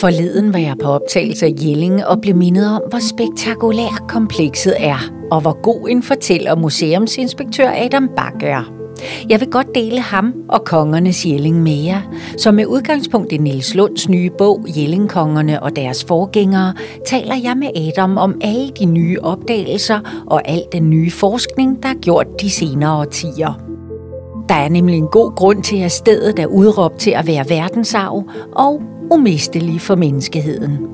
Forleden var jeg på optagelse af Jelling og blev mindet om, hvor spektakulær komplekset er, og hvor god en fortæller museumsinspektør Adam Bak er. Jeg vil godt dele ham og kongernes Jelling med jer, så med udgangspunkt i Nils Lunds nye bog Jellingkongerne og deres forgængere, taler jeg med Adam om alle de nye opdagelser og al den nye forskning, der er gjort de senere årtier. Der er nemlig en god grund til, at stedet er udråbt til at være verdensarv og umistelig for menneskeheden.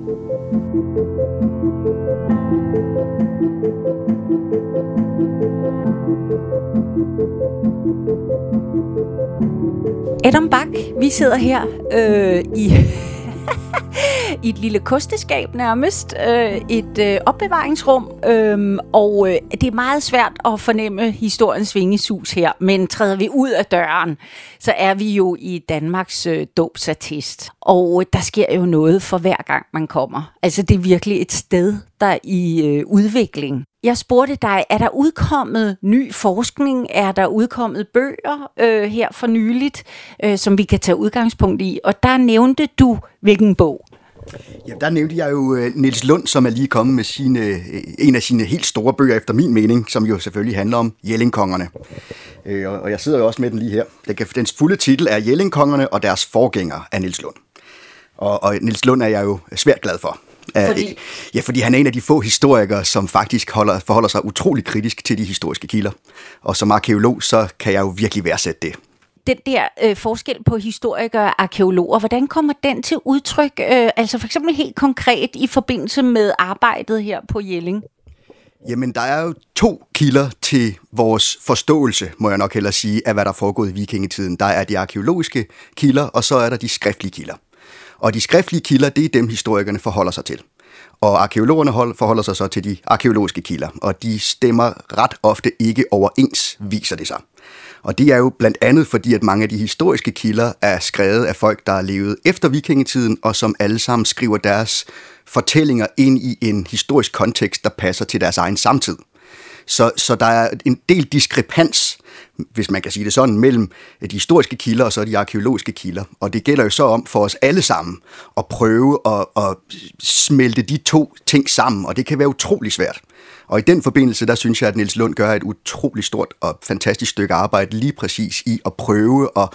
Adam Bak, vi sidder her øh, i i et lille kosteskab nærmest, øh, et øh, opbevaringsrum, øh, og øh, det er meget svært at fornemme historiens vingesus her, men træder vi ud af døren, så er vi jo i Danmarks øh, dobsartist, og øh, der sker jo noget for hver gang man kommer. Altså det er virkelig et sted, der er i øh, udvikling. Jeg spurgte dig, er der udkommet ny forskning? Er der udkommet bøger øh, her for nyligt, øh, som vi kan tage udgangspunkt i? Og der nævnte du, hvilken bog? Ja, der nævnte jeg jo Nils Niels Lund, som er lige kommet med sine, øh, en af sine helt store bøger, efter min mening, som jo selvfølgelig handler om Jellingkongerne. Øh, og jeg sidder jo også med den lige her. Dens fulde titel er Jellingkongerne og deres forgængere af Niels Lund. Og, og Niels Lund er jeg jo svært glad for. Fordi? Ja, fordi han er en af de få historikere, som faktisk holder, forholder sig utrolig kritisk til de historiske kilder. Og som arkeolog, så kan jeg jo virkelig værdsætte det den der øh, forskel på historikere og arkeologer, hvordan kommer den til udtryk, øh, altså for eksempel helt konkret i forbindelse med arbejdet her på Jelling? Jamen, der er jo to kilder til vores forståelse, må jeg nok hellere sige, af hvad der er foregået i vikingetiden. Der er de arkeologiske kilder, og så er der de skriftlige kilder. Og de skriftlige kilder, det er dem, historikerne forholder sig til. Og arkeologerne forholder sig så til de arkeologiske kilder, og de stemmer ret ofte ikke overens, viser det sig. Og det er jo blandt andet fordi, at mange af de historiske kilder er skrevet af folk, der er levet efter vikingetiden, og som alle sammen skriver deres fortællinger ind i en historisk kontekst, der passer til deres egen samtid. Så, så der er en del diskrepans, hvis man kan sige det sådan, mellem de historiske kilder og så de arkeologiske kilder. Og det gælder jo så om for os alle sammen at prøve at, at smelte de to ting sammen, og det kan være utrolig svært. Og i den forbindelse, der synes jeg, at Niels Lund gør et utrolig stort og fantastisk stykke arbejde lige præcis i at prøve at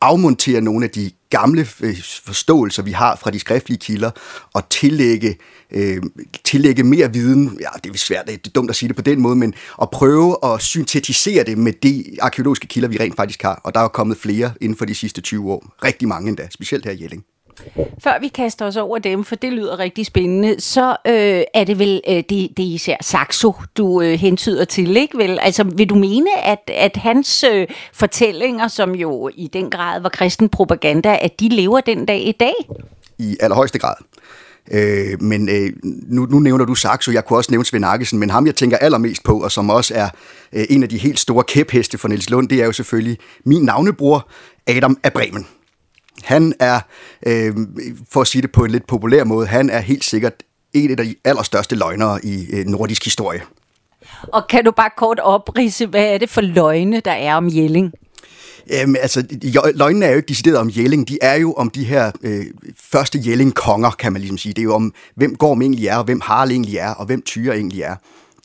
afmontere nogle af de gamle øh, forståelser, vi har fra de skriftlige kilder, og tillægge, øh, tillægge mere viden, ja, det er svært, det er dumt at sige det på den måde, men at prøve at syntetisere det med de arkeologiske kilder, vi rent faktisk har. Og der er kommet flere inden for de sidste 20 år. Rigtig mange endda, specielt her i Jelling. Før vi kaster os over dem, for det lyder rigtig spændende, så øh, er det vel øh, det, det er især Saxo, du øh, hentyder til, ikke vel? Altså vil du mene, at, at hans øh, fortællinger, som jo i den grad var kristen propaganda, at de lever den dag i dag? I allerhøjeste grad. Øh, men øh, nu, nu nævner du Saxo, jeg kunne også nævne Svend Arkesen, men ham jeg tænker allermest på, og som også er øh, en af de helt store kæpheste for Niels Lund, det er jo selvfølgelig min navnebror, Adam af Bremen. Han er, øh, for at sige det på en lidt populær måde, han er helt sikkert en af de allerstørste løgnere i øh, nordisk historie. Og kan du bare kort oprise, hvad er det for løgne, der er om Jelling? Jamen, altså, løgnene er jo ikke decideret om Jelling, de er jo om de her øh, første Jelling-konger, kan man ligesom sige. Det er jo om, hvem Gorm egentlig er, og hvem Harald egentlig er, og hvem Tyre egentlig er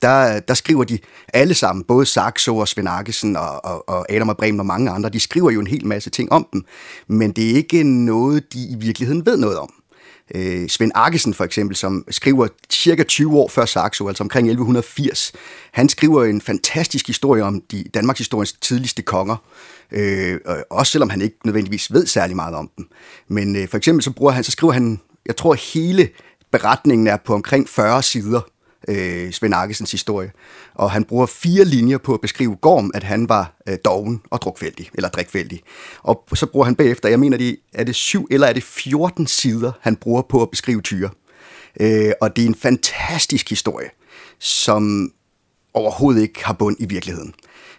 der, der skriver de alle sammen, både Saxo og Svend Arkesen og, og, og Adam og Bremen og mange andre, de skriver jo en hel masse ting om dem, men det er ikke noget, de i virkeligheden ved noget om. Øh, Svend Arkesen for eksempel, som skriver cirka 20 år før Saxo, altså omkring 1180, han skriver en fantastisk historie om de Danmarks historiens tidligste konger, øh, også selvom han ikke nødvendigvis ved særlig meget om dem. Men øh, for eksempel så, bruger han, så skriver han, jeg tror hele beretningen er på omkring 40 sider, øh, Svend Arkesens historie. Og han bruger fire linjer på at beskrive Gorm, at han var øh, doven og drukfældig, eller drikfældig. Og så bruger han bagefter, jeg mener, det, er det syv eller er det 14 sider, han bruger på at beskrive Tyre. Øh, og det er en fantastisk historie, som overhovedet ikke har bund i virkeligheden.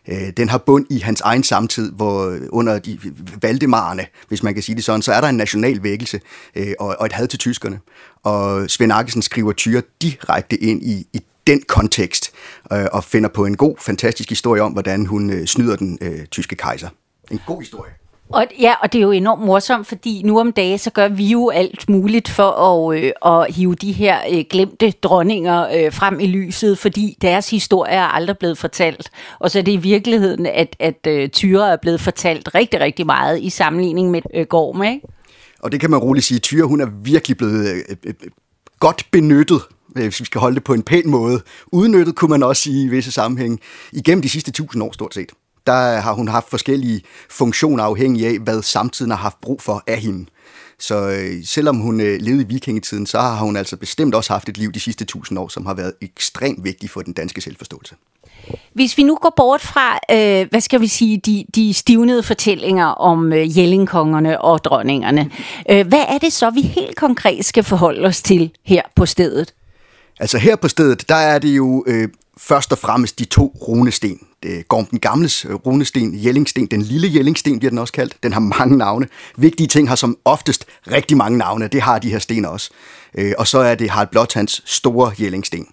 Øh, den har bund i hans egen samtid, hvor øh, under de Valdemarerne, hvis man kan sige det sådan, så er der en national vækkelse øh, og, og et had til tyskerne. Og Svend Arkesen skriver Tyre direkte ind i, i den kontekst øh, og finder på en god, fantastisk historie om, hvordan hun øh, snyder den øh, tyske kejser. En god historie. Og, ja, og det er jo enormt morsomt, fordi nu om dagen, så gør vi jo alt muligt for at, øh, at hive de her øh, glemte dronninger øh, frem i lyset, fordi deres historie er aldrig blevet fortalt. Og så er det i virkeligheden, at, at øh, Tyre er blevet fortalt rigtig, rigtig meget i sammenligning med øh, Gorm, ikke? Og det kan man roligt sige. Tyre, hun er virkelig blevet øh, øh, øh godt benyttet øh, hvis vi skal holde det på en pæn måde. Udnyttet, kunne man også sige i visse sammenhæng, igennem de sidste tusind år stort set der har hun haft forskellige funktioner afhængig af, hvad samtiden har haft brug for af hende. Så øh, selvom hun øh, levede i vikingetiden, så har hun altså bestemt også haft et liv de sidste tusind år, som har været ekstremt vigtigt for den danske selvforståelse. Hvis vi nu går bort fra, øh, hvad skal vi sige, de, de stivnede fortællinger om øh, jellingkongerne og dronningerne, øh, hvad er det så, vi helt konkret skal forholde os til her på stedet? Altså her på stedet, der er det jo øh, først og fremmest de to runesten. Øh, det Gorm den Gamles øh, runesten, Jellingsten, den lille Jellingsten bliver den også kaldt. Den har mange navne. Vigtige ting har som oftest rigtig mange navne, det har de her sten også. Øh, og så er det Harald Blåtands store Jellingsten.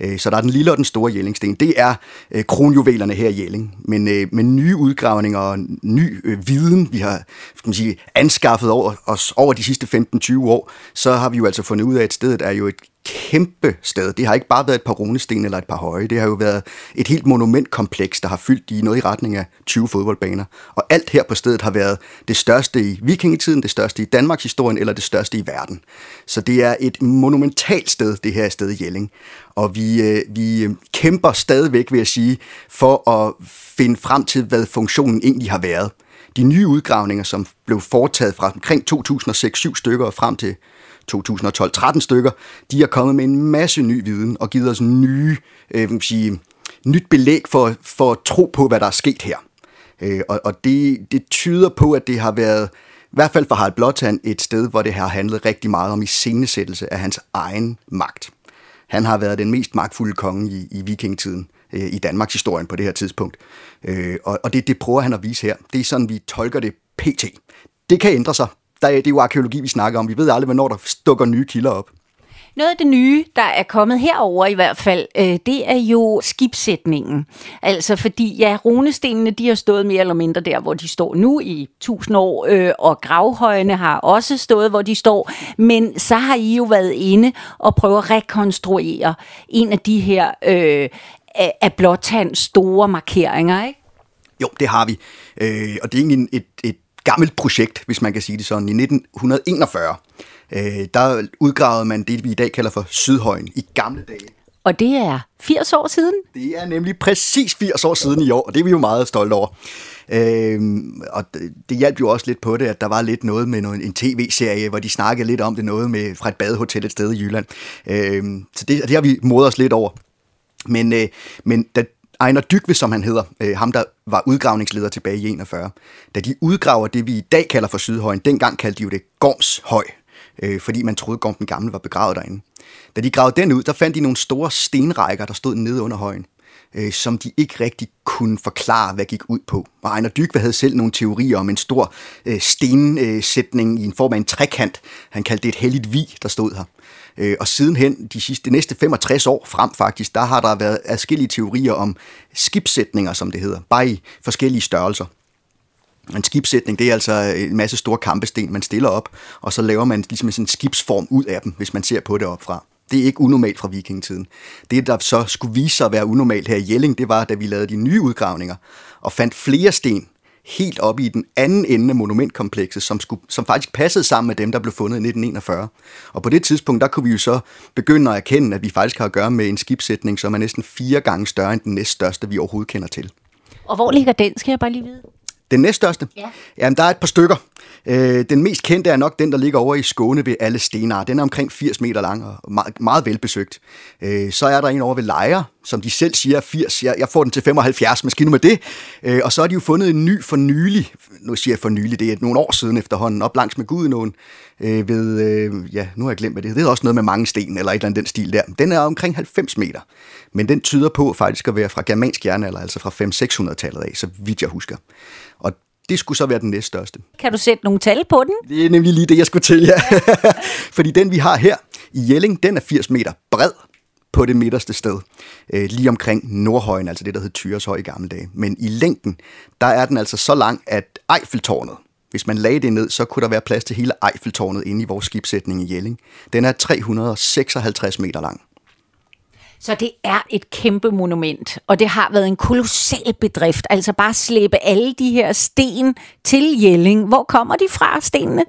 Øh, så der er den lille og den store Jellingsten. Det er øh, kronjuvelerne her i Jelling. Men øh, med nye udgravninger og ny viden, vi har skal man sige, anskaffet over os over de sidste 15-20 år, så har vi jo altså fundet ud af, at stedet er jo et kæmpe sted. Det har ikke bare været et par runesten eller et par høje. Det har jo været et helt monumentkompleks, der har fyldt i noget i retning af 20 fodboldbaner. Og alt her på stedet har været det største i vikingetiden, det største i Danmarks historien eller det største i verden. Så det er et monumentalt sted, det her sted i Jelling. Og vi, øh, vi øh, kæmper stadigvæk, vil jeg sige, for at finde frem til, hvad funktionen egentlig har været. De nye udgravninger, som blev foretaget fra omkring 2006-7 stykker og frem til 2012-13 stykker, de er kommet med en masse ny viden og givet os nye, øh, vil sige, nyt belæg for, for at tro på, hvad der er sket her. Øh, og og det, det tyder på, at det har været, i hvert fald for Harald Blåtand, et sted, hvor det har handlet rigtig meget om iscenesættelse af hans egen magt. Han har været den mest magtfulde konge i, i vikingetiden øh, i Danmarks historien på det her tidspunkt. Øh, og, og det, det prøver han at vise her. Det er sådan, vi tolker det pt. Det kan ændre sig der, det er jo arkeologi, vi snakker om. Vi ved aldrig, hvornår der stukker nye kilder op. Noget af det nye, der er kommet herover i hvert fald, øh, det er jo skibsætningen. Altså fordi, ja, runestenene, de har stået mere eller mindre der, hvor de står nu i tusind år, øh, og gravhøjene har også stået, hvor de står. Men så har I jo været inde og prøve at rekonstruere en af de her øh, af blåtands store markeringer, ikke? Jo, det har vi. Øh, og det er egentlig et, et gammelt projekt, hvis man kan sige det sådan. I 1941, øh, der udgravede man det, vi i dag kalder for Sydhøjen i gamle dage. Og det er 80 år siden? Det er nemlig præcis 80 år siden i år, og det er vi jo meget stolte over. Øhm, og det, hjalp jo også lidt på det, at der var lidt noget med noget, en tv-serie, hvor de snakkede lidt om det, noget med fra et badehotel et sted i Jylland. Øhm, så det, det har vi modet os lidt over. Men, øh, men da Ejner Dykve, som han hedder, øh, ham der var udgravningsleder tilbage i 41, da de udgraver det, vi i dag kalder for Sydhøjen, dengang kaldte de jo det Gormshøj, øh, fordi man troede, Gorm den Gamle var begravet derinde. Da de gravede den ud, der fandt de nogle store stenrækker, der stod nede under højen, øh, som de ikke rigtig kunne forklare, hvad gik ud på. Og Ejner Dykve havde selv nogle teorier om en stor øh, stensætning i en form af en trekant. Han kaldte det et helligt vi, der stod her. Øh, og sidenhen, de, sidste, de næste 65 år frem faktisk, der har der været adskillige teorier om skibssætninger, som det hedder, bare i forskellige størrelser. En skibssætning, det er altså en masse store kampesten, man stiller op, og så laver man ligesom sådan en skibsform ud af dem, hvis man ser på det opfra. Det er ikke unormalt fra vikingetiden. Det, der så skulle vise sig at være unormalt her i Jelling, det var, da vi lavede de nye udgravninger, og fandt flere sten, helt oppe i den anden ende af monumentkomplekset, som, skulle, som faktisk passede sammen med dem, der blev fundet i 1941. Og på det tidspunkt, der kunne vi jo så begynde at erkende, at vi faktisk har at gøre med en skibssætning, som er næsten fire gange større end den næststørste, vi overhovedet kender til. Og hvor ligger den, skal jeg bare lige vide? Den næststørste? Ja. Jamen, der er et par stykker. Øh, den mest kendte er nok den, der ligger over i Skåne ved alle stenar. Den er omkring 80 meter lang og meget, meget velbesøgt. Øh, så er der en over ved Lejre, som de selv siger er 80. Jeg, jeg får den til 75, maskine med det. Øh, og så har de jo fundet en ny for nylig, nu siger jeg for nylig, det er nogle år siden efterhånden, op langs med Gudenåen, øh, ved, øh, ja, nu har jeg glemt, hvad det Det er også noget med mange sten, eller et eller andet den stil der. Den er omkring 90 meter. Men den tyder på faktisk at være fra germansk jernalder, altså fra 500-600-tallet af, så vidt jeg husker. Og det skulle så være den næststørste. Kan du sætte nogle tal på den? Det er nemlig lige det, jeg skulle til, ja. Fordi den, vi har her i Jelling, den er 80 meter bred på det midterste sted, øh, lige omkring Nordhøjen, altså det, der hed Tyreshøj i gamle dage. Men i længden, der er den altså så lang, at Eiffeltårnet, Hvis man lagde det ned, så kunne der være plads til hele Eiffeltårnet inde i vores skibsætning i Jelling. Den er 356 meter lang. Så det er et kæmpe monument, og det har været en kolossal bedrift. Altså bare slæbe alle de her sten til Jelling. Hvor kommer de fra, stenene?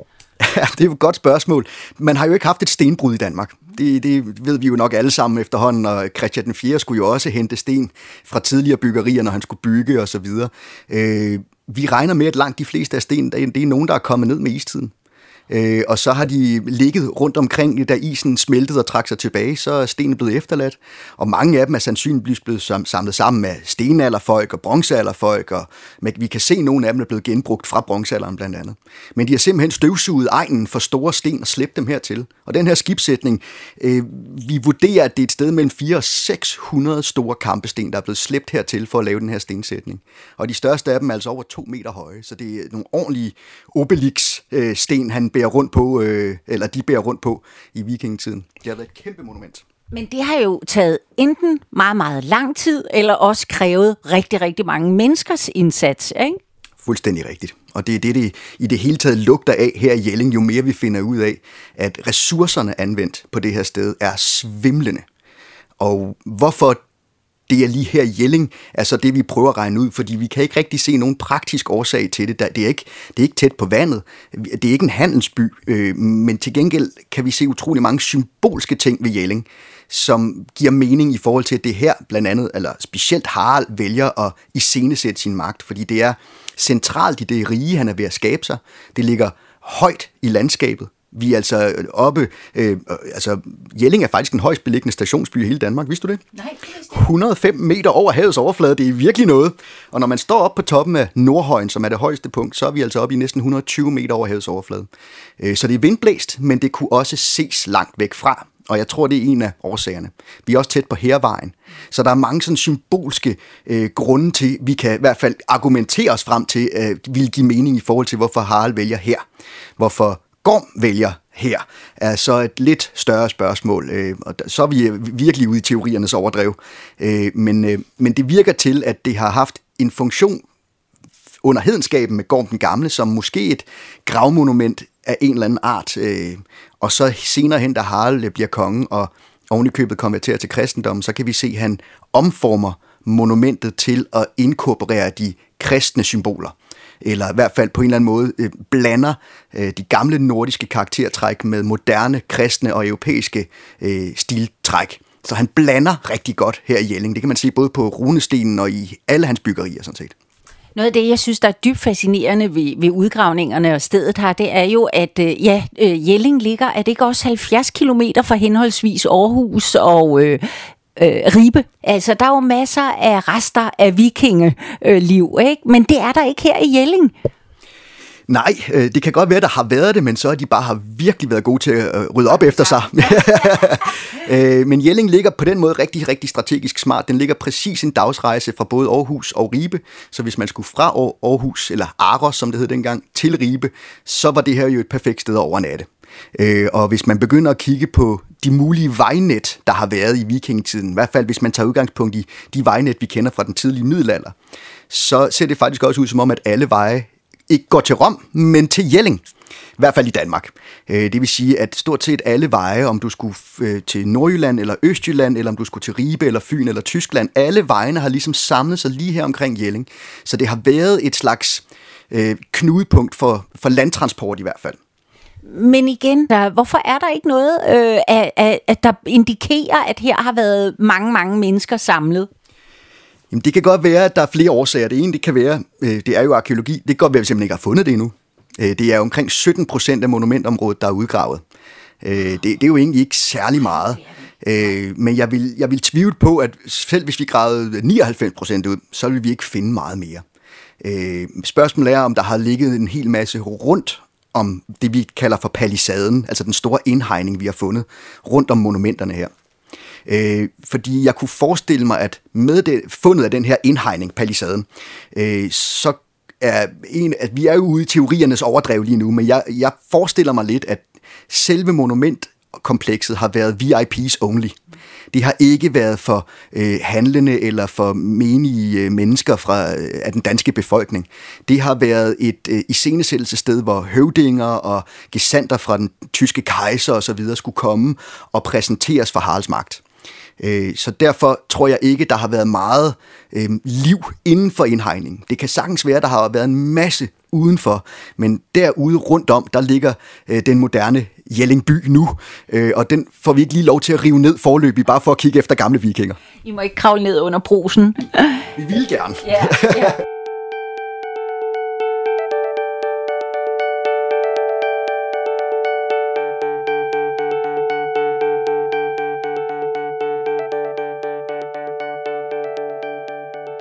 Ja, det er jo et godt spørgsmål. Man har jo ikke haft et stenbrud i Danmark. Det, det ved vi jo nok alle sammen efterhånden, og Christian den 4. skulle jo også hente sten fra tidligere byggerier, når han skulle bygge osv. Øh, vi regner med, at langt de fleste af sten, det er nogen, der er kommet ned med istiden. Øh, og så har de ligget rundt omkring, da isen smeltede og trak sig tilbage, så er stenene blevet efterladt. Og mange af dem er sandsynligvis blevet samlet sammen med stenalderfolk og bronzealderfolk, og vi kan se, at nogle af dem er blevet genbrugt fra bronzealderen blandt andet. Men de har simpelthen støvsuget egnen for store sten og slæbt dem hertil. Og den her skibsætning, øh, vi vurderer, at det er et sted mellem 400 og 600 store kampesten, der er blevet slæbt hertil for at lave den her stensætning. Og de største af dem er altså over to meter høje, så det er nogle ordentlige Obelix-sten, øh, han bærer rundt på, øh, eller de bærer rundt på i vikingetiden. Det har været et kæmpe monument. Men det har jo taget enten meget, meget lang tid, eller også krævet rigtig, rigtig mange menneskers indsats, ikke? Fuldstændig rigtigt. Og det er det, det i det hele taget lugter af her i Jelling, jo mere vi finder ud af, at ressourcerne anvendt på det her sted er svimlende. Og hvorfor det er lige her i Jelling, altså det vi prøver at regne ud, fordi vi kan ikke rigtig se nogen praktisk årsag til det. Det er ikke, det er ikke tæt på vandet, det er ikke en handelsby, øh, men til gengæld kan vi se utrolig mange symbolske ting ved Jelling, som giver mening i forhold til, at det her blandt andet, eller specielt Harald vælger at iscenesætte sin magt, fordi det er centralt i det rige, han er ved at skabe sig. Det ligger højt i landskabet. Vi er altså oppe, øh, altså Jelling er faktisk den højst beliggende stationsby i hele Danmark, vidste du det? Nej, 105 meter over havets overflade, det er virkelig noget. Og når man står op på toppen af Nordhøjen, som er det højeste punkt, så er vi altså oppe i næsten 120 meter over havets overflade. Øh, så det er vindblæst, men det kunne også ses langt væk fra. Og jeg tror, det er en af årsagerne. Vi er også tæt på Hervejen. Så der er mange sådan symbolske øh, grunde til, vi kan i hvert fald argumentere os frem til, øh, vil give mening i forhold til, hvorfor Harald vælger her. Hvorfor Gorm vælger her, er så et lidt større spørgsmål. Øh, og så er vi øh, virkelig ude i teoriernes overdrev. Øh, men, øh, men det virker til, at det har haft en funktion under hedenskaben med Gorm den Gamle, som måske et gravmonument af en eller anden art. Øh, og så senere hen, da Harald øh, bliver konge og ovenikøbet konverterer til kristendommen, så kan vi se, at han omformer monumentet til at inkorporere de kristne symboler eller i hvert fald på en eller anden måde øh, blander øh, de gamle nordiske karaktertræk med moderne, kristne og europæiske øh, stiltræk. Så han blander rigtig godt her i Jelling. Det kan man se både på runestenen og i alle hans byggerier sådan set. Noget af det, jeg synes, der er dybt fascinerende ved, ved udgravningerne og stedet her, det er jo, at øh, ja, øh, Jelling ligger, er det ikke også 70 km fra henholdsvis Aarhus og øh, øh, Ribe. Altså, der er jo masser af rester af vikingeliv, ikke? men det er der ikke her i Jelling. Nej, øh, det kan godt være, der har været det, men så er de bare har virkelig været gode til at rydde op efter sig. Øh, men Jelling ligger på den måde rigtig, rigtig strategisk smart. Den ligger præcis en dagsrejse fra både Aarhus og Ribe. Så hvis man skulle fra Aarhus, eller Aros, som det hed dengang, til Ribe, så var det her jo et perfekt sted at overnatte. Øh, og hvis man begynder at kigge på de mulige vejnet, der har været i vikingetiden, i hvert fald hvis man tager udgangspunkt i de vejnet, vi kender fra den tidlige middelalder, så ser det faktisk også ud som om, at alle veje ikke går til Rom, men til Jelling. I hvert fald i Danmark. Øh, det vil sige, at stort set alle veje, om du skulle øh, til Nordjylland eller Østjylland, eller om du skulle til Ribe eller Fyn eller Tyskland, alle vejene har ligesom samlet sig lige her omkring Jelling. Så det har været et slags øh, knudepunkt for, for landtransport i hvert fald. Men igen, der, hvorfor er der ikke noget, øh, at, at, at der indikerer, at her har været mange, mange mennesker samlet? Jamen, det kan godt være, at der er flere årsager. Det ene, det kan være, øh, det er jo arkeologi. Det kan godt være, at vi simpelthen ikke har fundet det endnu. Øh, det er omkring 17 procent af monumentområdet, der er udgravet. Øh, det, det er jo egentlig ikke særlig meget. Øh, men jeg vil, jeg vil tvivle på, at selv hvis vi gravede 99 procent ud, så vil vi ikke finde meget mere. Øh, spørgsmålet er, om der har ligget en hel masse rundt om det, vi kalder for palisaden, altså den store indhegning, vi har fundet rundt om monumenterne her. Øh, fordi jeg kunne forestille mig, at med det, fundet af den her indhegning, palisaden, øh, så er en, at vi er jo ude i teoriernes overdrev lige nu, men jeg, jeg forestiller mig lidt, at selve monumentkomplekset har været VIP's only. Det har ikke været for øh, handlende eller for menige øh, mennesker fra øh, af den danske befolkning. Det har været et øh, iscenesættelsessted, hvor høvdinger og gesanter fra den tyske kejser osv. skulle komme og præsenteres for Haralds magt. Øh, så derfor tror jeg ikke, der har været meget øh, liv inden for indhegningen. Det kan sagtens være, der har været en masse udenfor, men derude rundt om, der ligger øh, den moderne Jellingby nu, og den får vi ikke lige lov til at rive ned forløbig, bare for at kigge efter gamle vikinger. I må ikke kravle ned under brusen. Vi vil gerne. Ja, ja.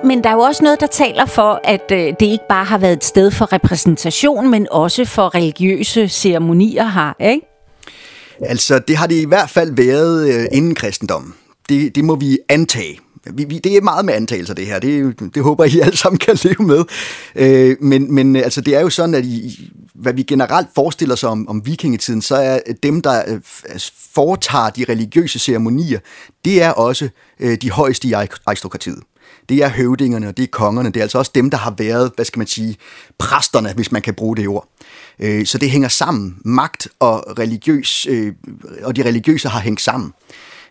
Men der er jo også noget, der taler for, at øh, det ikke bare har været et sted for repræsentation, men også for religiøse ceremonier her, ikke? Altså, det har det i hvert fald været øh, inden kristendommen. Det, det må vi antage. Vi, vi, det er meget med antagelser, det her. Det, det håber I alle sammen kan leve med. Øh, men, men øh, altså, det er jo sådan, at I, hvad vi generelt forestiller sig om, om vikingetiden, så er dem, der øh, foretager de religiøse ceremonier, det er også øh, de højeste i aristokratiet det er høvdingerne, og det er kongerne. Det er altså også dem, der har været, hvad skal man sige, præsterne, hvis man kan bruge det ord. Øh, så det hænger sammen. Magt og religiøs, øh, og de religiøse har hængt sammen.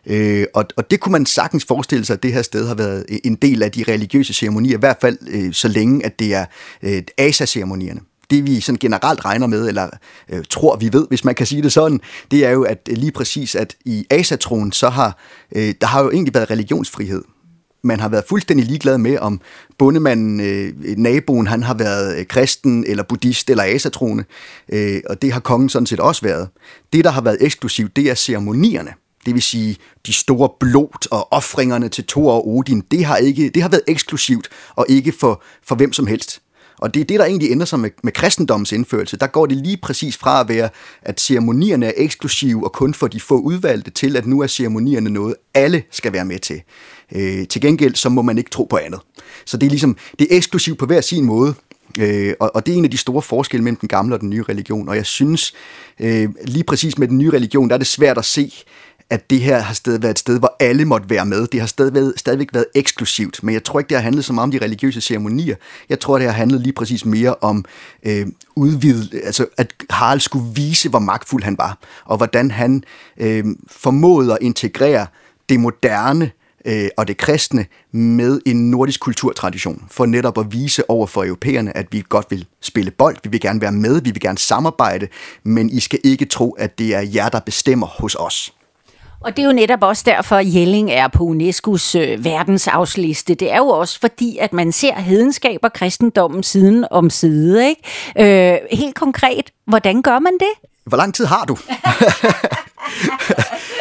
Øh, og, og det kunne man sagtens forestille sig, at det her sted har været en del af de religiøse ceremonier, i hvert fald øh, så længe, at det er øh, asa-ceremonierne det vi sådan generelt regner med, eller øh, tror vi ved, hvis man kan sige det sådan, det er jo, at lige præcis, at i asatroen, så har, øh, der har jo egentlig været religionsfrihed man har været fuldstændig ligeglad med, om bundemanden, øh, naboen, han har været øh, kristen, eller buddhist, eller asatroende, øh, og det har kongen sådan set også været. Det, der har været eksklusivt, det er ceremonierne. Det vil sige, de store blot og offringerne til Thor og Odin, det har, ikke, det har været eksklusivt, og ikke for, for hvem som helst. Og det er det, der egentlig ændrer sig med, med kristendommens indførelse. Der går det lige præcis fra at være, at ceremonierne er eksklusive og kun for de få udvalgte, til at nu er ceremonierne noget, alle skal være med til. Øh, til gengæld, så må man ikke tro på andet. Så det er ligesom, det er eksklusivt på hver sin måde, Øh, og, og det er en af de store forskelle mellem den gamle og den nye religion. Og jeg synes, øh, lige præcis med den nye religion, der er det svært at se, at det her har stadig været et sted, hvor alle måtte være med. Det har stadig stadigvæk været eksklusivt, men jeg tror ikke, det har handlet så meget om de religiøse ceremonier. Jeg tror, det har handlet lige præcis mere om øh, udvidet, altså at Harald skulle vise, hvor magtfuld han var, og hvordan han øh, formåede at integrere det moderne øh, og det kristne med en nordisk kulturtradition, for netop at vise over for europæerne, at vi godt vil spille bold, vi vil gerne være med, vi vil gerne samarbejde, men I skal ikke tro, at det er jer, der bestemmer hos os. Og det er jo netop også derfor, at Jelling er på UNESCO's øh, verdensarvsliste. Det er jo også fordi, at man ser hedenskab og kristendommen siden om side. Ikke? Øh, helt konkret, hvordan gør man det? Hvor lang tid har du?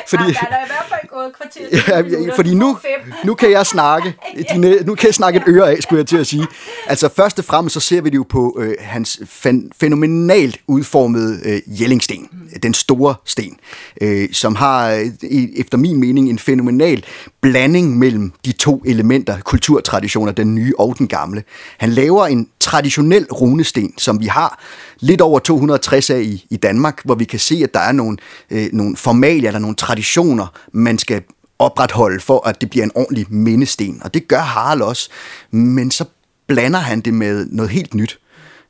fordi, ja, der er i hvert fald gået kvarter. Ja, fordi nu, nu kan jeg snakke, dine, nu kan jeg snakke et øre af, skulle jeg til at sige. Altså først og fremmest så ser vi det jo på øh, hans fan, fænomenalt udformede øh, Jellingsten, den store sten, øh, som har øh, efter min mening en fænomenal blanding mellem de to elementer, kulturtraditioner, den nye og den gamle. Han laver en traditionel runesten, som vi har lidt over 260 af i, i Danmark, hvor vi kan se, at der er nogle, øh, nogle formalier eller nogle traditioner, man skal opretholde for, at det bliver en ordentlig mindesten. Og det gør Harald også. Men så blander han det med noget helt nyt.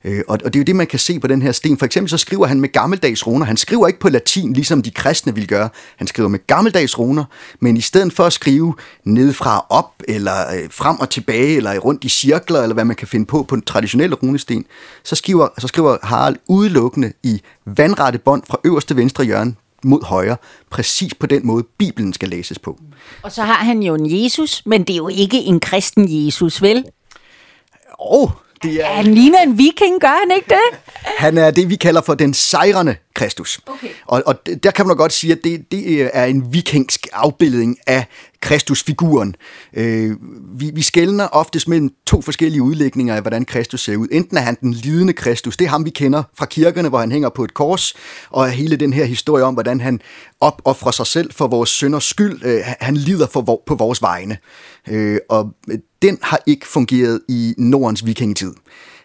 Øh, og, og det er jo det, man kan se på den her sten. For eksempel så skriver han med gammeldags runer. Han skriver ikke på latin, ligesom de kristne vil gøre. Han skriver med gammeldags runer, men i stedet for at skrive nedefra op, eller øh, frem og tilbage, eller rundt i cirkler, eller hvad man kan finde på på en traditionel runesten, så skriver, så skriver Harald udelukkende i vandrette bånd fra øverste venstre hjørne mod højre, præcis på den måde, Bibelen skal læses på. Og så har han jo en Jesus, men det er jo ikke en kristen Jesus, vel? Åh, oh, det er... Han ligner en viking, gør han ikke det? Han er det, vi kalder for den sejrende Kristus. Okay. Og, og der kan man godt sige, at det, det er en vikingsk afbildning af Kristusfiguren. Øh, vi, vi skældner oftest mellem to forskellige udlægninger af, hvordan Kristus ser ud. Enten er han den lidende Kristus, det er ham, vi kender fra kirkerne, hvor han hænger på et kors, og hele den her historie om, hvordan han opoffrer sig selv for vores synders skyld. Øh, han lider for, på vores vegne. Øh, og den har ikke fungeret i Nordens vikingetid.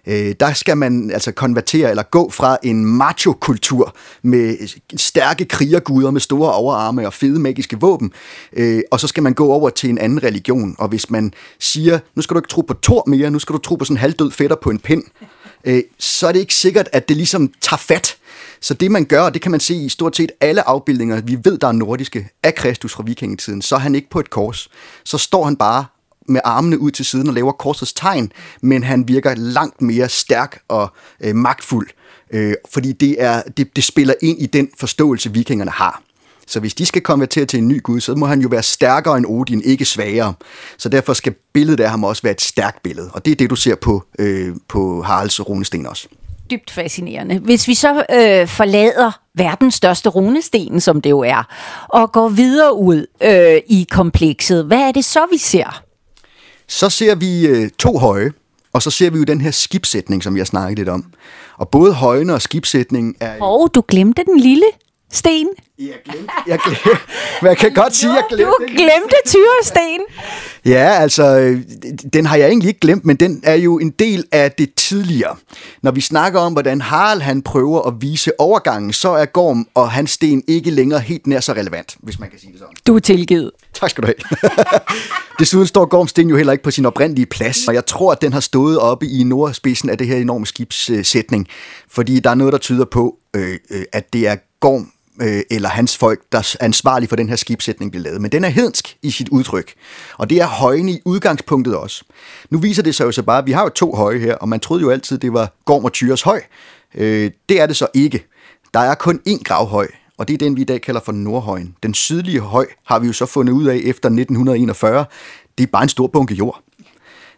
Øh, der skal man altså konvertere eller gå fra en macho-kultur med stærke krigerguder med store overarme og fede magiske våben, øh, og så skal man gå over til en anden religion. Og hvis man siger, nu skal du ikke tro på Thor mere, nu skal du tro på sådan en halvdød fætter på en pind, øh, så er det ikke sikkert, at det ligesom tager fat. Så det man gør, og det kan man se i stort set alle afbildninger, vi ved, der er nordiske, af Kristus fra vikingetiden, så er han ikke på et kors. Så står han bare med armene ud til siden og laver korsets tegn, men han virker langt mere stærk og øh, magtfuld, øh, fordi det, er, det, det spiller ind i den forståelse, vikingerne har. Så hvis de skal konvertere til en ny gud, så må han jo være stærkere end Odin, ikke svagere. Så derfor skal billedet af ham også være et stærkt billede. Og det er det, du ser på, øh, på Haralds runesten også. Dybt fascinerende. Hvis vi så øh, forlader verdens største runesten, som det jo er, og går videre ud øh, i komplekset, hvad er det så, vi ser? Så ser vi øh, to høje, og så ser vi jo den her skibsætning, som jeg snakkede lidt om. Og både højene og skibsætningen er... Og du glemte den lille sten. Jeg glemte, jeg glemte, men jeg kan godt sige, jeg glemte Du glemte tyresten. Ja, altså, øh, den har jeg egentlig ikke glemt, men den er jo en del af det tidligere. Når vi snakker om, hvordan Harald han prøver at vise overgangen, så er Gorm og hans sten ikke længere helt nær så relevant, hvis man kan sige det sådan. Du er tilgivet. Tak skal du have. Desuden står Gorms sten jo heller ikke på sin oprindelige plads, og jeg tror, at den har stået oppe i nordspidsen af det her enorme skibssætning, fordi der er noget, der tyder på, øh, øh, at det er Gorm, øh, eller hans folk, der er ansvarlige for den her skibsætning, bliver lavet. Men den er hedensk i sit udtryk, og det er højne i udgangspunktet også. Nu viser det sig jo så bare, at vi har jo to høje her, og man troede jo altid, det var Gorm og Tyres høj. Øh, det er det så ikke. Der er kun én gravhøj, og det er den, vi i dag kalder for Nordhøjen. Den sydlige høj har vi jo så fundet ud af efter 1941. Det er bare en stor bunke jord.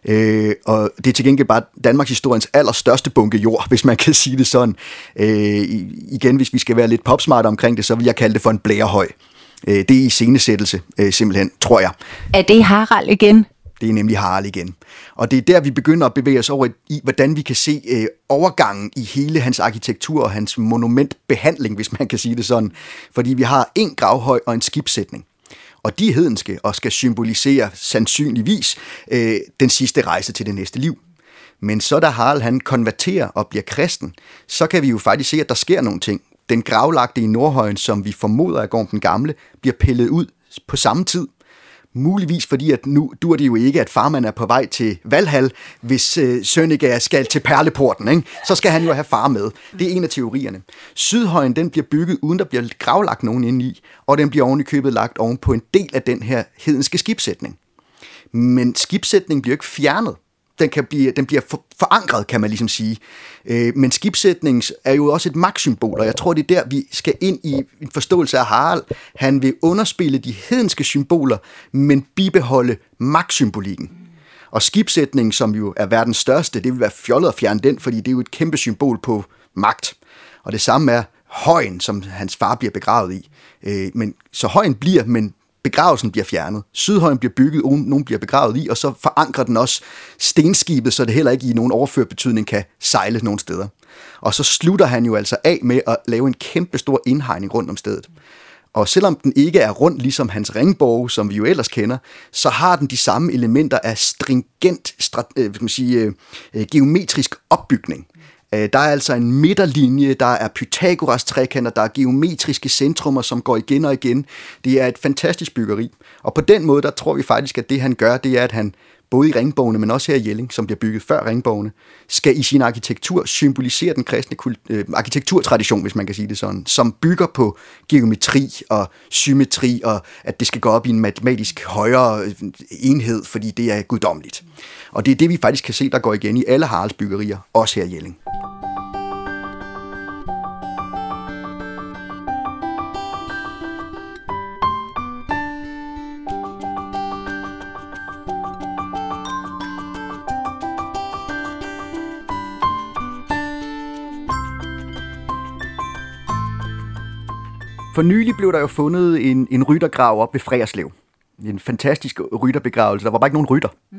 Øh, og det er til gengæld bare Danmarks historiens allerstørste bunke jord, hvis man kan sige det sådan. Øh, igen, hvis vi skal være lidt popsmart omkring det, så vil jeg kalde det for en blærehøj. Øh, det er i scenesættelse, øh, simpelthen, tror jeg. Er det Harald igen? Det er nemlig Harald igen. Og det er der, vi begynder at bevæge os over i, hvordan vi kan se øh, overgangen i hele hans arkitektur og hans monumentbehandling, hvis man kan sige det sådan. Fordi vi har en gravhøj og en skibsætning og de er hedenske og skal symbolisere sandsynligvis øh, den sidste rejse til det næste liv. Men så da Harald han konverterer og bliver kristen, så kan vi jo faktisk se, at der sker nogle ting. Den gravlagte i Nordhøjen, som vi formoder er Gorm den Gamle, bliver pillet ud på samme tid. Muligvis fordi, at nu dur det jo ikke, at farmand er på vej til Valhall, hvis øh, Sønnega skal til Perleporten. Ikke? Så skal han jo have far med. Det er en af teorierne. Sydhøjen den bliver bygget, uden der bliver gravlagt nogen ind i, og den bliver oven i købet lagt oven på en del af den her hedenske skibsætning. Men skibsætningen bliver ikke fjernet den, kan blive, den bliver for, forankret, kan man ligesom sige. Øh, men skibsætning er jo også et magtsymbol, og jeg tror, det er der, vi skal ind i en forståelse af Harald. Han vil underspille de hedenske symboler, men bibeholde magtsymbolikken. Og skibsætning, som jo er verdens største, det vil være fjollet at fjerne den, fordi det er jo et kæmpe symbol på magt. Og det samme er højen, som hans far bliver begravet i. Øh, men, så højen bliver, men begravelsen bliver fjernet. Sydhøjen bliver bygget, nogen bliver begravet i, og så forankrer den også stenskibet, så det heller ikke i nogen overført betydning kan sejle nogen steder. Og så slutter han jo altså af med at lave en kæmpe stor indhegning rundt om stedet. Og selvom den ikke er rund ligesom hans ringborg, som vi jo ellers kender, så har den de samme elementer af stringent øh, kan man sige, øh, øh geometrisk opbygning. Øh, der er altså en midterlinje, der er Pythagoras trekanter, der er geometriske centrummer, som går igen og igen. Det er et fantastisk byggeri. Og på den måde, der tror vi faktisk, at det han gør, det er, at han både i ringbogene, men også her i Jelling, som bliver bygget før ringbogene, skal i sin arkitektur symbolisere den kristne kult, øh, arkitekturtradition, hvis man kan sige det sådan, som bygger på geometri og symmetri, og at det skal gå op i en matematisk højere øh, enhed, fordi det er guddommeligt. Og det er det, vi faktisk kan se, der går igen i alle Haralds byggerier, også her i Jelling. For nylig blev der jo fundet en, en ryttergrav op ved Frejerslev. En fantastisk rytterbegravelse. Der var bare ikke nogen rytter. Mm.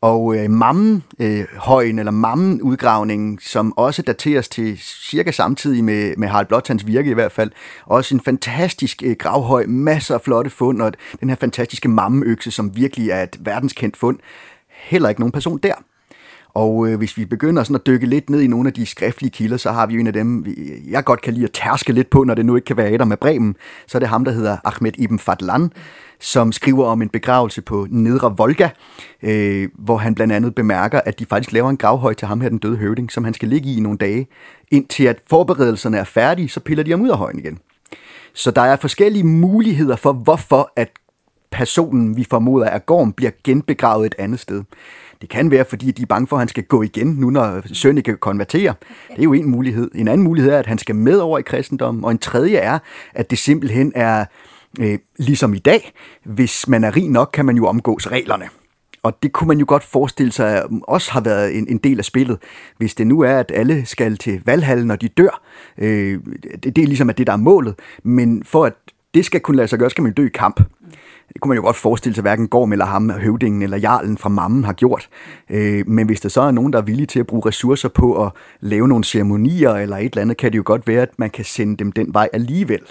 Og øh, Mammen-højen, øh, eller Mammen-udgravningen, som også dateres til cirka samtidig med, med Harald Blåtands virke i hvert fald, også en fantastisk øh, gravhøj, masser af flotte fund, og den her fantastiske Mammenøkse, som virkelig er et verdenskendt fund. Heller ikke nogen person der. Og øh, hvis vi begynder sådan at dykke lidt ned i nogle af de skriftlige kilder, så har vi jo en af dem, jeg godt kan lide at tærske lidt på, når det nu ikke kan være Adam med Bremen. Så er det ham, der hedder Ahmed Ibn Fadlan, som skriver om en begravelse på Nedre Volga, øh, hvor han blandt andet bemærker, at de faktisk laver en gravhøj til ham her, den døde høvding, som han skal ligge i i nogle dage. Indtil at forberedelserne er færdige, så piller de ham ud af højen igen. Så der er forskellige muligheder for, hvorfor at personen, vi formoder er Gorm, bliver genbegravet et andet sted. Det kan være, fordi de er bange for, at han skal gå igen, nu når Sønneke kan konvertere. Det er jo en mulighed. En anden mulighed er, at han skal med over i kristendommen. Og en tredje er, at det simpelthen er øh, ligesom i dag. Hvis man er rig nok, kan man jo omgås reglerne. Og det kunne man jo godt forestille sig også har været en, en del af spillet. Hvis det nu er, at alle skal til Valhall, når de dør, øh, det, det er ligesom at det, der er målet. Men for at det skal kunne lade sig gøre, skal man dø i kamp. Det kunne man jo godt forestille sig, hverken Gorm eller ham, høvdingen eller jarlen fra mammen har gjort. Øh, men hvis der så er nogen, der er villige til at bruge ressourcer på at lave nogle ceremonier eller et eller andet, kan det jo godt være, at man kan sende dem den vej alligevel.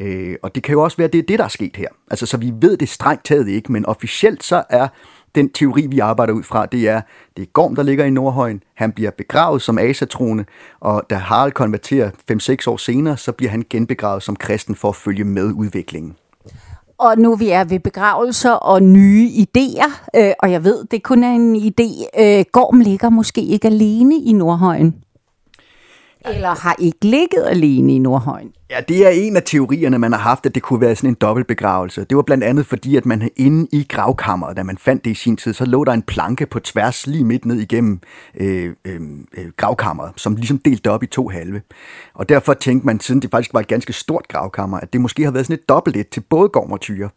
Øh, og det kan jo også være, at det er det, der er sket her. Altså, så vi ved det strengt taget ikke, men officielt så er den teori, vi arbejder ud fra, det er, det er Gorm, der ligger i Nordhøjen. Han bliver begravet som asatrone, og da Harald konverterer 5-6 år senere, så bliver han genbegravet som kristen for at følge med udviklingen. Og nu vi er ved begravelser og nye idéer, øh, og jeg ved, det kun er en idé. Øh, Gorm ligger måske ikke alene i Nordhøjen. Eller har ikke ligget alene i Nordhøjen? Ja, det er en af teorierne, man har haft, at det kunne være sådan en dobbeltbegravelse. Det var blandt andet fordi, at man inde i gravkammeret, da man fandt det i sin tid, så lå der en planke på tværs lige midt ned igennem øh, øh, øh, gravkammeret, som ligesom delte op i to halve. Og derfor tænkte man, siden det faktisk var et ganske stort gravkammer, at det måske har været sådan et dobbelt et til både Gorm og Tyre.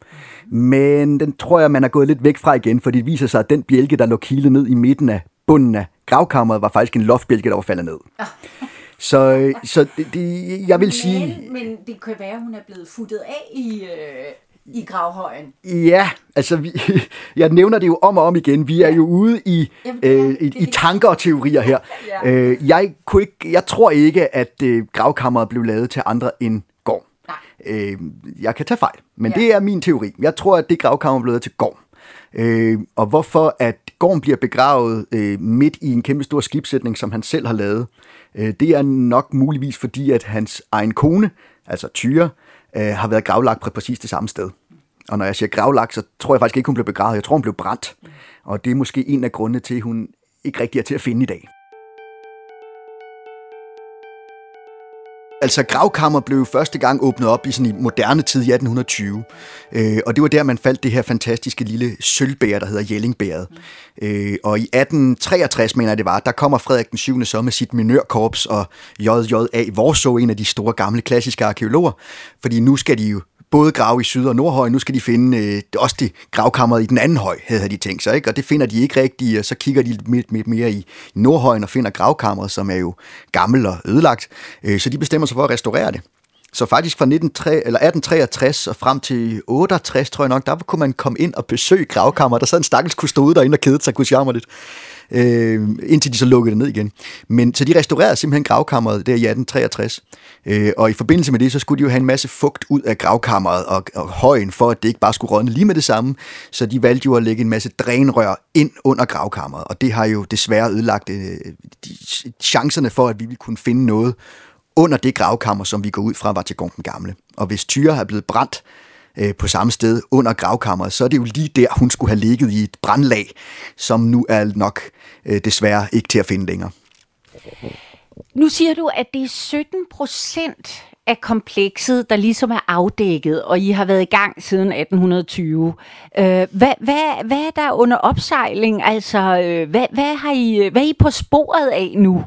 Men den tror jeg, man er gået lidt væk fra igen, for det viser sig, at den bjælke, der lå kilet ned i midten af bunden af gravkammeret, var faktisk en loftbjælke, der var faldet ned. Så, så det, det, jeg vil sige... Men det kan være, at hun er blevet futtet af i, øh, i gravhøjen. Ja, altså vi, jeg nævner det jo om og om igen. Vi er jo ude i, Jamen, øh, i, i tanker og teorier her. ja. øh, jeg, kunne ikke, jeg tror ikke, at øh, gravkammeret blev lavet til andre end Gorm. Øh, jeg kan tage fejl, men ja. det er min teori. Jeg tror, at det gravkammer blev lavet til Gorm. Øh, og hvorfor at Gorm bliver begravet øh, midt i en kæmpe stor skibsætning, som han selv har lavet, Øh, det er nok muligvis fordi, at hans egen kone, altså Tyre, øh, har været gravlagt på præcis det samme sted. Og når jeg siger gravlagt, så tror jeg faktisk ikke, hun blev begravet. Jeg tror, hun blev brændt. Og det er måske en af grundene til, at hun ikke rigtig er til at finde i dag. Altså gravkammer blev første gang åbnet op i sådan i moderne tid i 1820. Øh, og det var der, man faldt det her fantastiske lille sølvbær, der hedder Jellingbæret. Øh, og i 1863, mener jeg det var, der kommer Frederik den 7. så med sit minørkorps og JJA Vorså, en af de store gamle klassiske arkeologer. Fordi nu skal de jo både grave i Syd- og Nordhøj, nu skal de finde øh, også det gravkammeret i den anden høj, havde de tænkt sig, ikke? og det finder de ikke rigtigt, og så kigger de lidt, lidt mere i Nordhøjen og finder gravkammeret, som er jo gammel og ødelagt, øh, så de bestemmer sig for at restaurere det. Så faktisk fra 1963, eller 1863 og frem til 68, tror jeg nok, der kunne man komme ind og besøge gravkammeret. Der sad en stakkels kustode derinde og kedede sig, kunne lidt øh, indtil de så lukkede det ned igen. Men så de restaurerede simpelthen gravkammeret der i 1863. Øh, og i forbindelse med det, så skulle de jo have en masse fugt ud af gravkammeret og, og højen, for at det ikke bare skulle rådne lige med det samme. Så de valgte jo at lægge en masse drænrør ind under gravkammeret, og det har jo desværre ødelagt øh, de, chancerne for, at vi ville kunne finde noget under det gravkammer, som vi går ud fra, var til den Gamle. Og hvis Tyre har blevet brændt, øh, på samme sted under gravkammeret, så er det jo lige der, hun skulle have ligget i et brandlag, som nu er nok øh, desværre ikke til at finde længere. Nu siger du, at det er 17 procent af komplekset, der ligesom er afdækket, og I har været i gang siden 1820. Øh, hvad, hvad, hvad er der under opsejling? Altså, øh, hvad, hvad, har I, hvad er I på sporet af nu?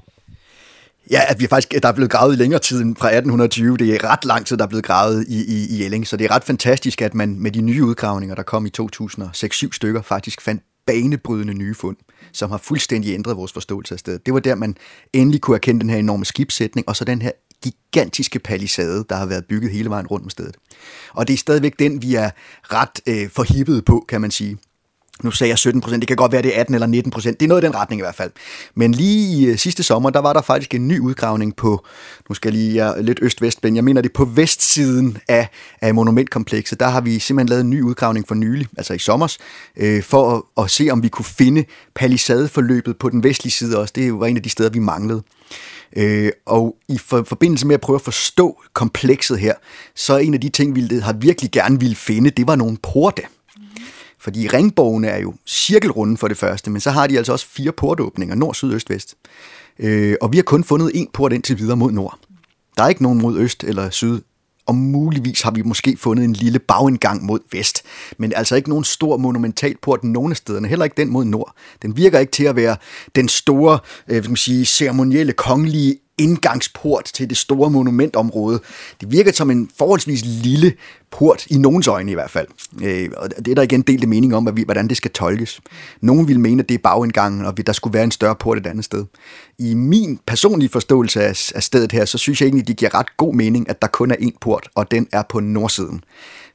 Ja, at vi faktisk, der er blevet gravet i længere tid end fra 1820. Det er ret lang tid, der er blevet gravet i, i, i Elling, så det er ret fantastisk, at man med de nye udgravninger, der kom i 2006-7 stykker, faktisk fandt banebrydende nye fund, som har fuldstændig ændret vores forståelse af stedet. Det var der, man endelig kunne erkende den her enorme skibssætning, og så den her gigantiske palisade, der har været bygget hele vejen rundt om stedet. Og det er stadigvæk den, vi er ret øh, forhippet på, kan man sige nu sagde jeg 17 procent, det kan godt være, det er 18 eller 19 procent. Det er noget i den retning i hvert fald. Men lige i øh, sidste sommer, der var der faktisk en ny udgravning på, nu skal jeg lige jeg lidt øst-vest, men jeg mener det på vestsiden af, af monumentkomplekset. Der har vi simpelthen lavet en ny udgravning for nylig, altså i sommers, øh, for at, at se, om vi kunne finde palisadeforløbet på den vestlige side også. Det var en af de steder, vi manglede. Øh, og i for, forbindelse med at prøve at forstå komplekset her, så en af de ting, vi har virkelig gerne ville finde, det var nogle porte. Fordi ringbogene er jo cirkelrunde for det første, men så har de altså også fire portåbninger, nord, syd, øst, vest. Øh, og vi har kun fundet en port indtil videre mod nord. Der er ikke nogen mod øst eller syd, og muligvis har vi måske fundet en lille bagindgang mod vest, men altså ikke nogen stor monumental port nogen af stederne, heller ikke den mod nord. Den virker ikke til at være den store, øh, skal man sige, ceremonielle, kongelige indgangsport til det store monumentområde. Det virker som en forholdsvis lille port, i nogens øjne i hvert fald. Øh, og det er der igen delte mening om, hvordan det skal tolkes. Nogen vil mene, at det er bagindgangen, og der skulle være en større port et andet sted. I min personlige forståelse af stedet her, så synes jeg egentlig, det giver ret god mening, at der kun er én port, og den er på nordsiden.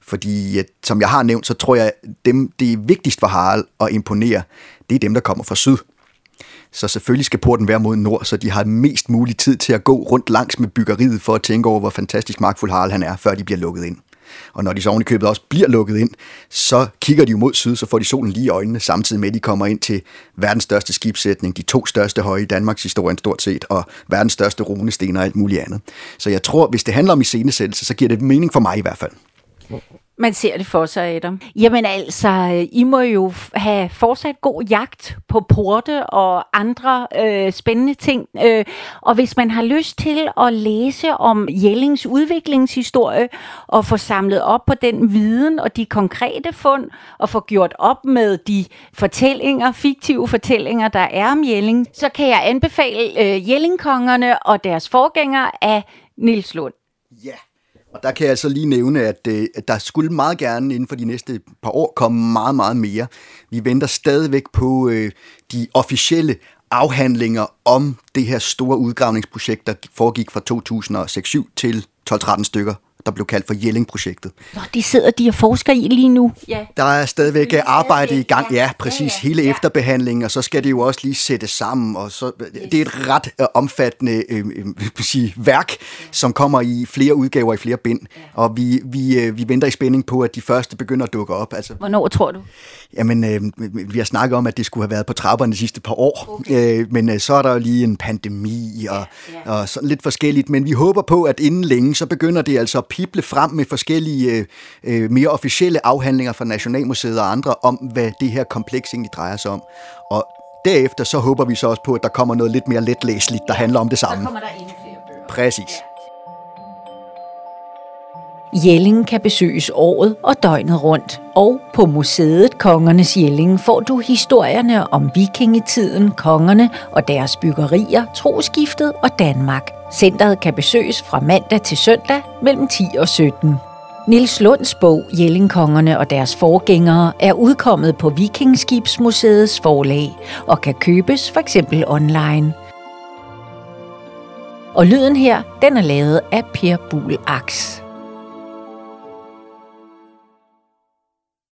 Fordi, som jeg har nævnt, så tror jeg, at dem, det er vigtigst for Harald at imponere, det er dem, der kommer fra syd. Så selvfølgelig skal porten være mod nord, så de har mest mulig tid til at gå rundt langs med byggeriet for at tænke over, hvor fantastisk magtfuld Harald han er, før de bliver lukket ind. Og når de så oven i købet også bliver lukket ind, så kigger de jo mod syd, så får de solen lige i øjnene, samtidig med, at de kommer ind til verdens største skibssætning, de to største høje i Danmarks historie stort set, og verdens største runesten og alt muligt andet. Så jeg tror, hvis det handler om iscenesættelse, så giver det mening for mig i hvert fald. Man ser det for sig, Adam. Jamen altså, I må jo have fortsat god jagt på porte og andre øh, spændende ting. Øh, og hvis man har lyst til at læse om Jellings udviklingshistorie og få samlet op på den viden og de konkrete fund og få gjort op med de fortællinger, fiktive fortællinger, der er om Jelling, så kan jeg anbefale øh, Jellingkongerne og deres forgængere af Nils Lund. Ja. Yeah. Og der kan jeg altså lige nævne, at, øh, at der skulle meget gerne inden for de næste par år komme meget, meget mere. Vi venter stadigvæk på øh, de officielle afhandlinger om det her store udgravningsprojekt, der foregik fra 2006 til 12-13 stykker der blev kaldt for Jelling-projektet. Nå, de sidder de og forsker i lige nu. Ja. Der er stadigvæk arbejde i gang, ja, præcis, ja, ja. hele efterbehandlingen, og så skal det jo også lige sættes sammen, og så, det er et ret uh, omfattende uh, sige, værk, som kommer i flere udgaver i flere bind, og vi, vi, uh, vi venter i spænding på, at de første begynder at dukke op. Altså, Hvornår tror du? Jamen, uh, vi har snakket om, at det skulle have været på trapperne de sidste par år, okay. uh, men uh, så er der jo lige en pandemi, og, ja, ja. og sådan lidt forskelligt, men vi håber på, at inden længe, så begynder det altså at pible frem med forskellige øh, mere officielle afhandlinger fra Nationalmuseet og andre om, hvad det her kompleks egentlig drejer sig om. Og derefter så håber vi så også på, at der kommer noget lidt mere letlæseligt, der handler om det samme. Så kommer der endnu flere bøger. Præcis. Jelling kan besøges året og døgnet rundt. Og på museet Kongernes Jelling får du historierne om vikingetiden, kongerne og deres byggerier, troskiftet og Danmark. Centret kan besøges fra mandag til søndag mellem 10 og 17. Nils Lunds bog Jellingkongerne og deres forgængere er udkommet på Vikingskibsmuseets forlag og kan købes for eksempel online. Og lyden her, den er lavet af Per Buhl Aks.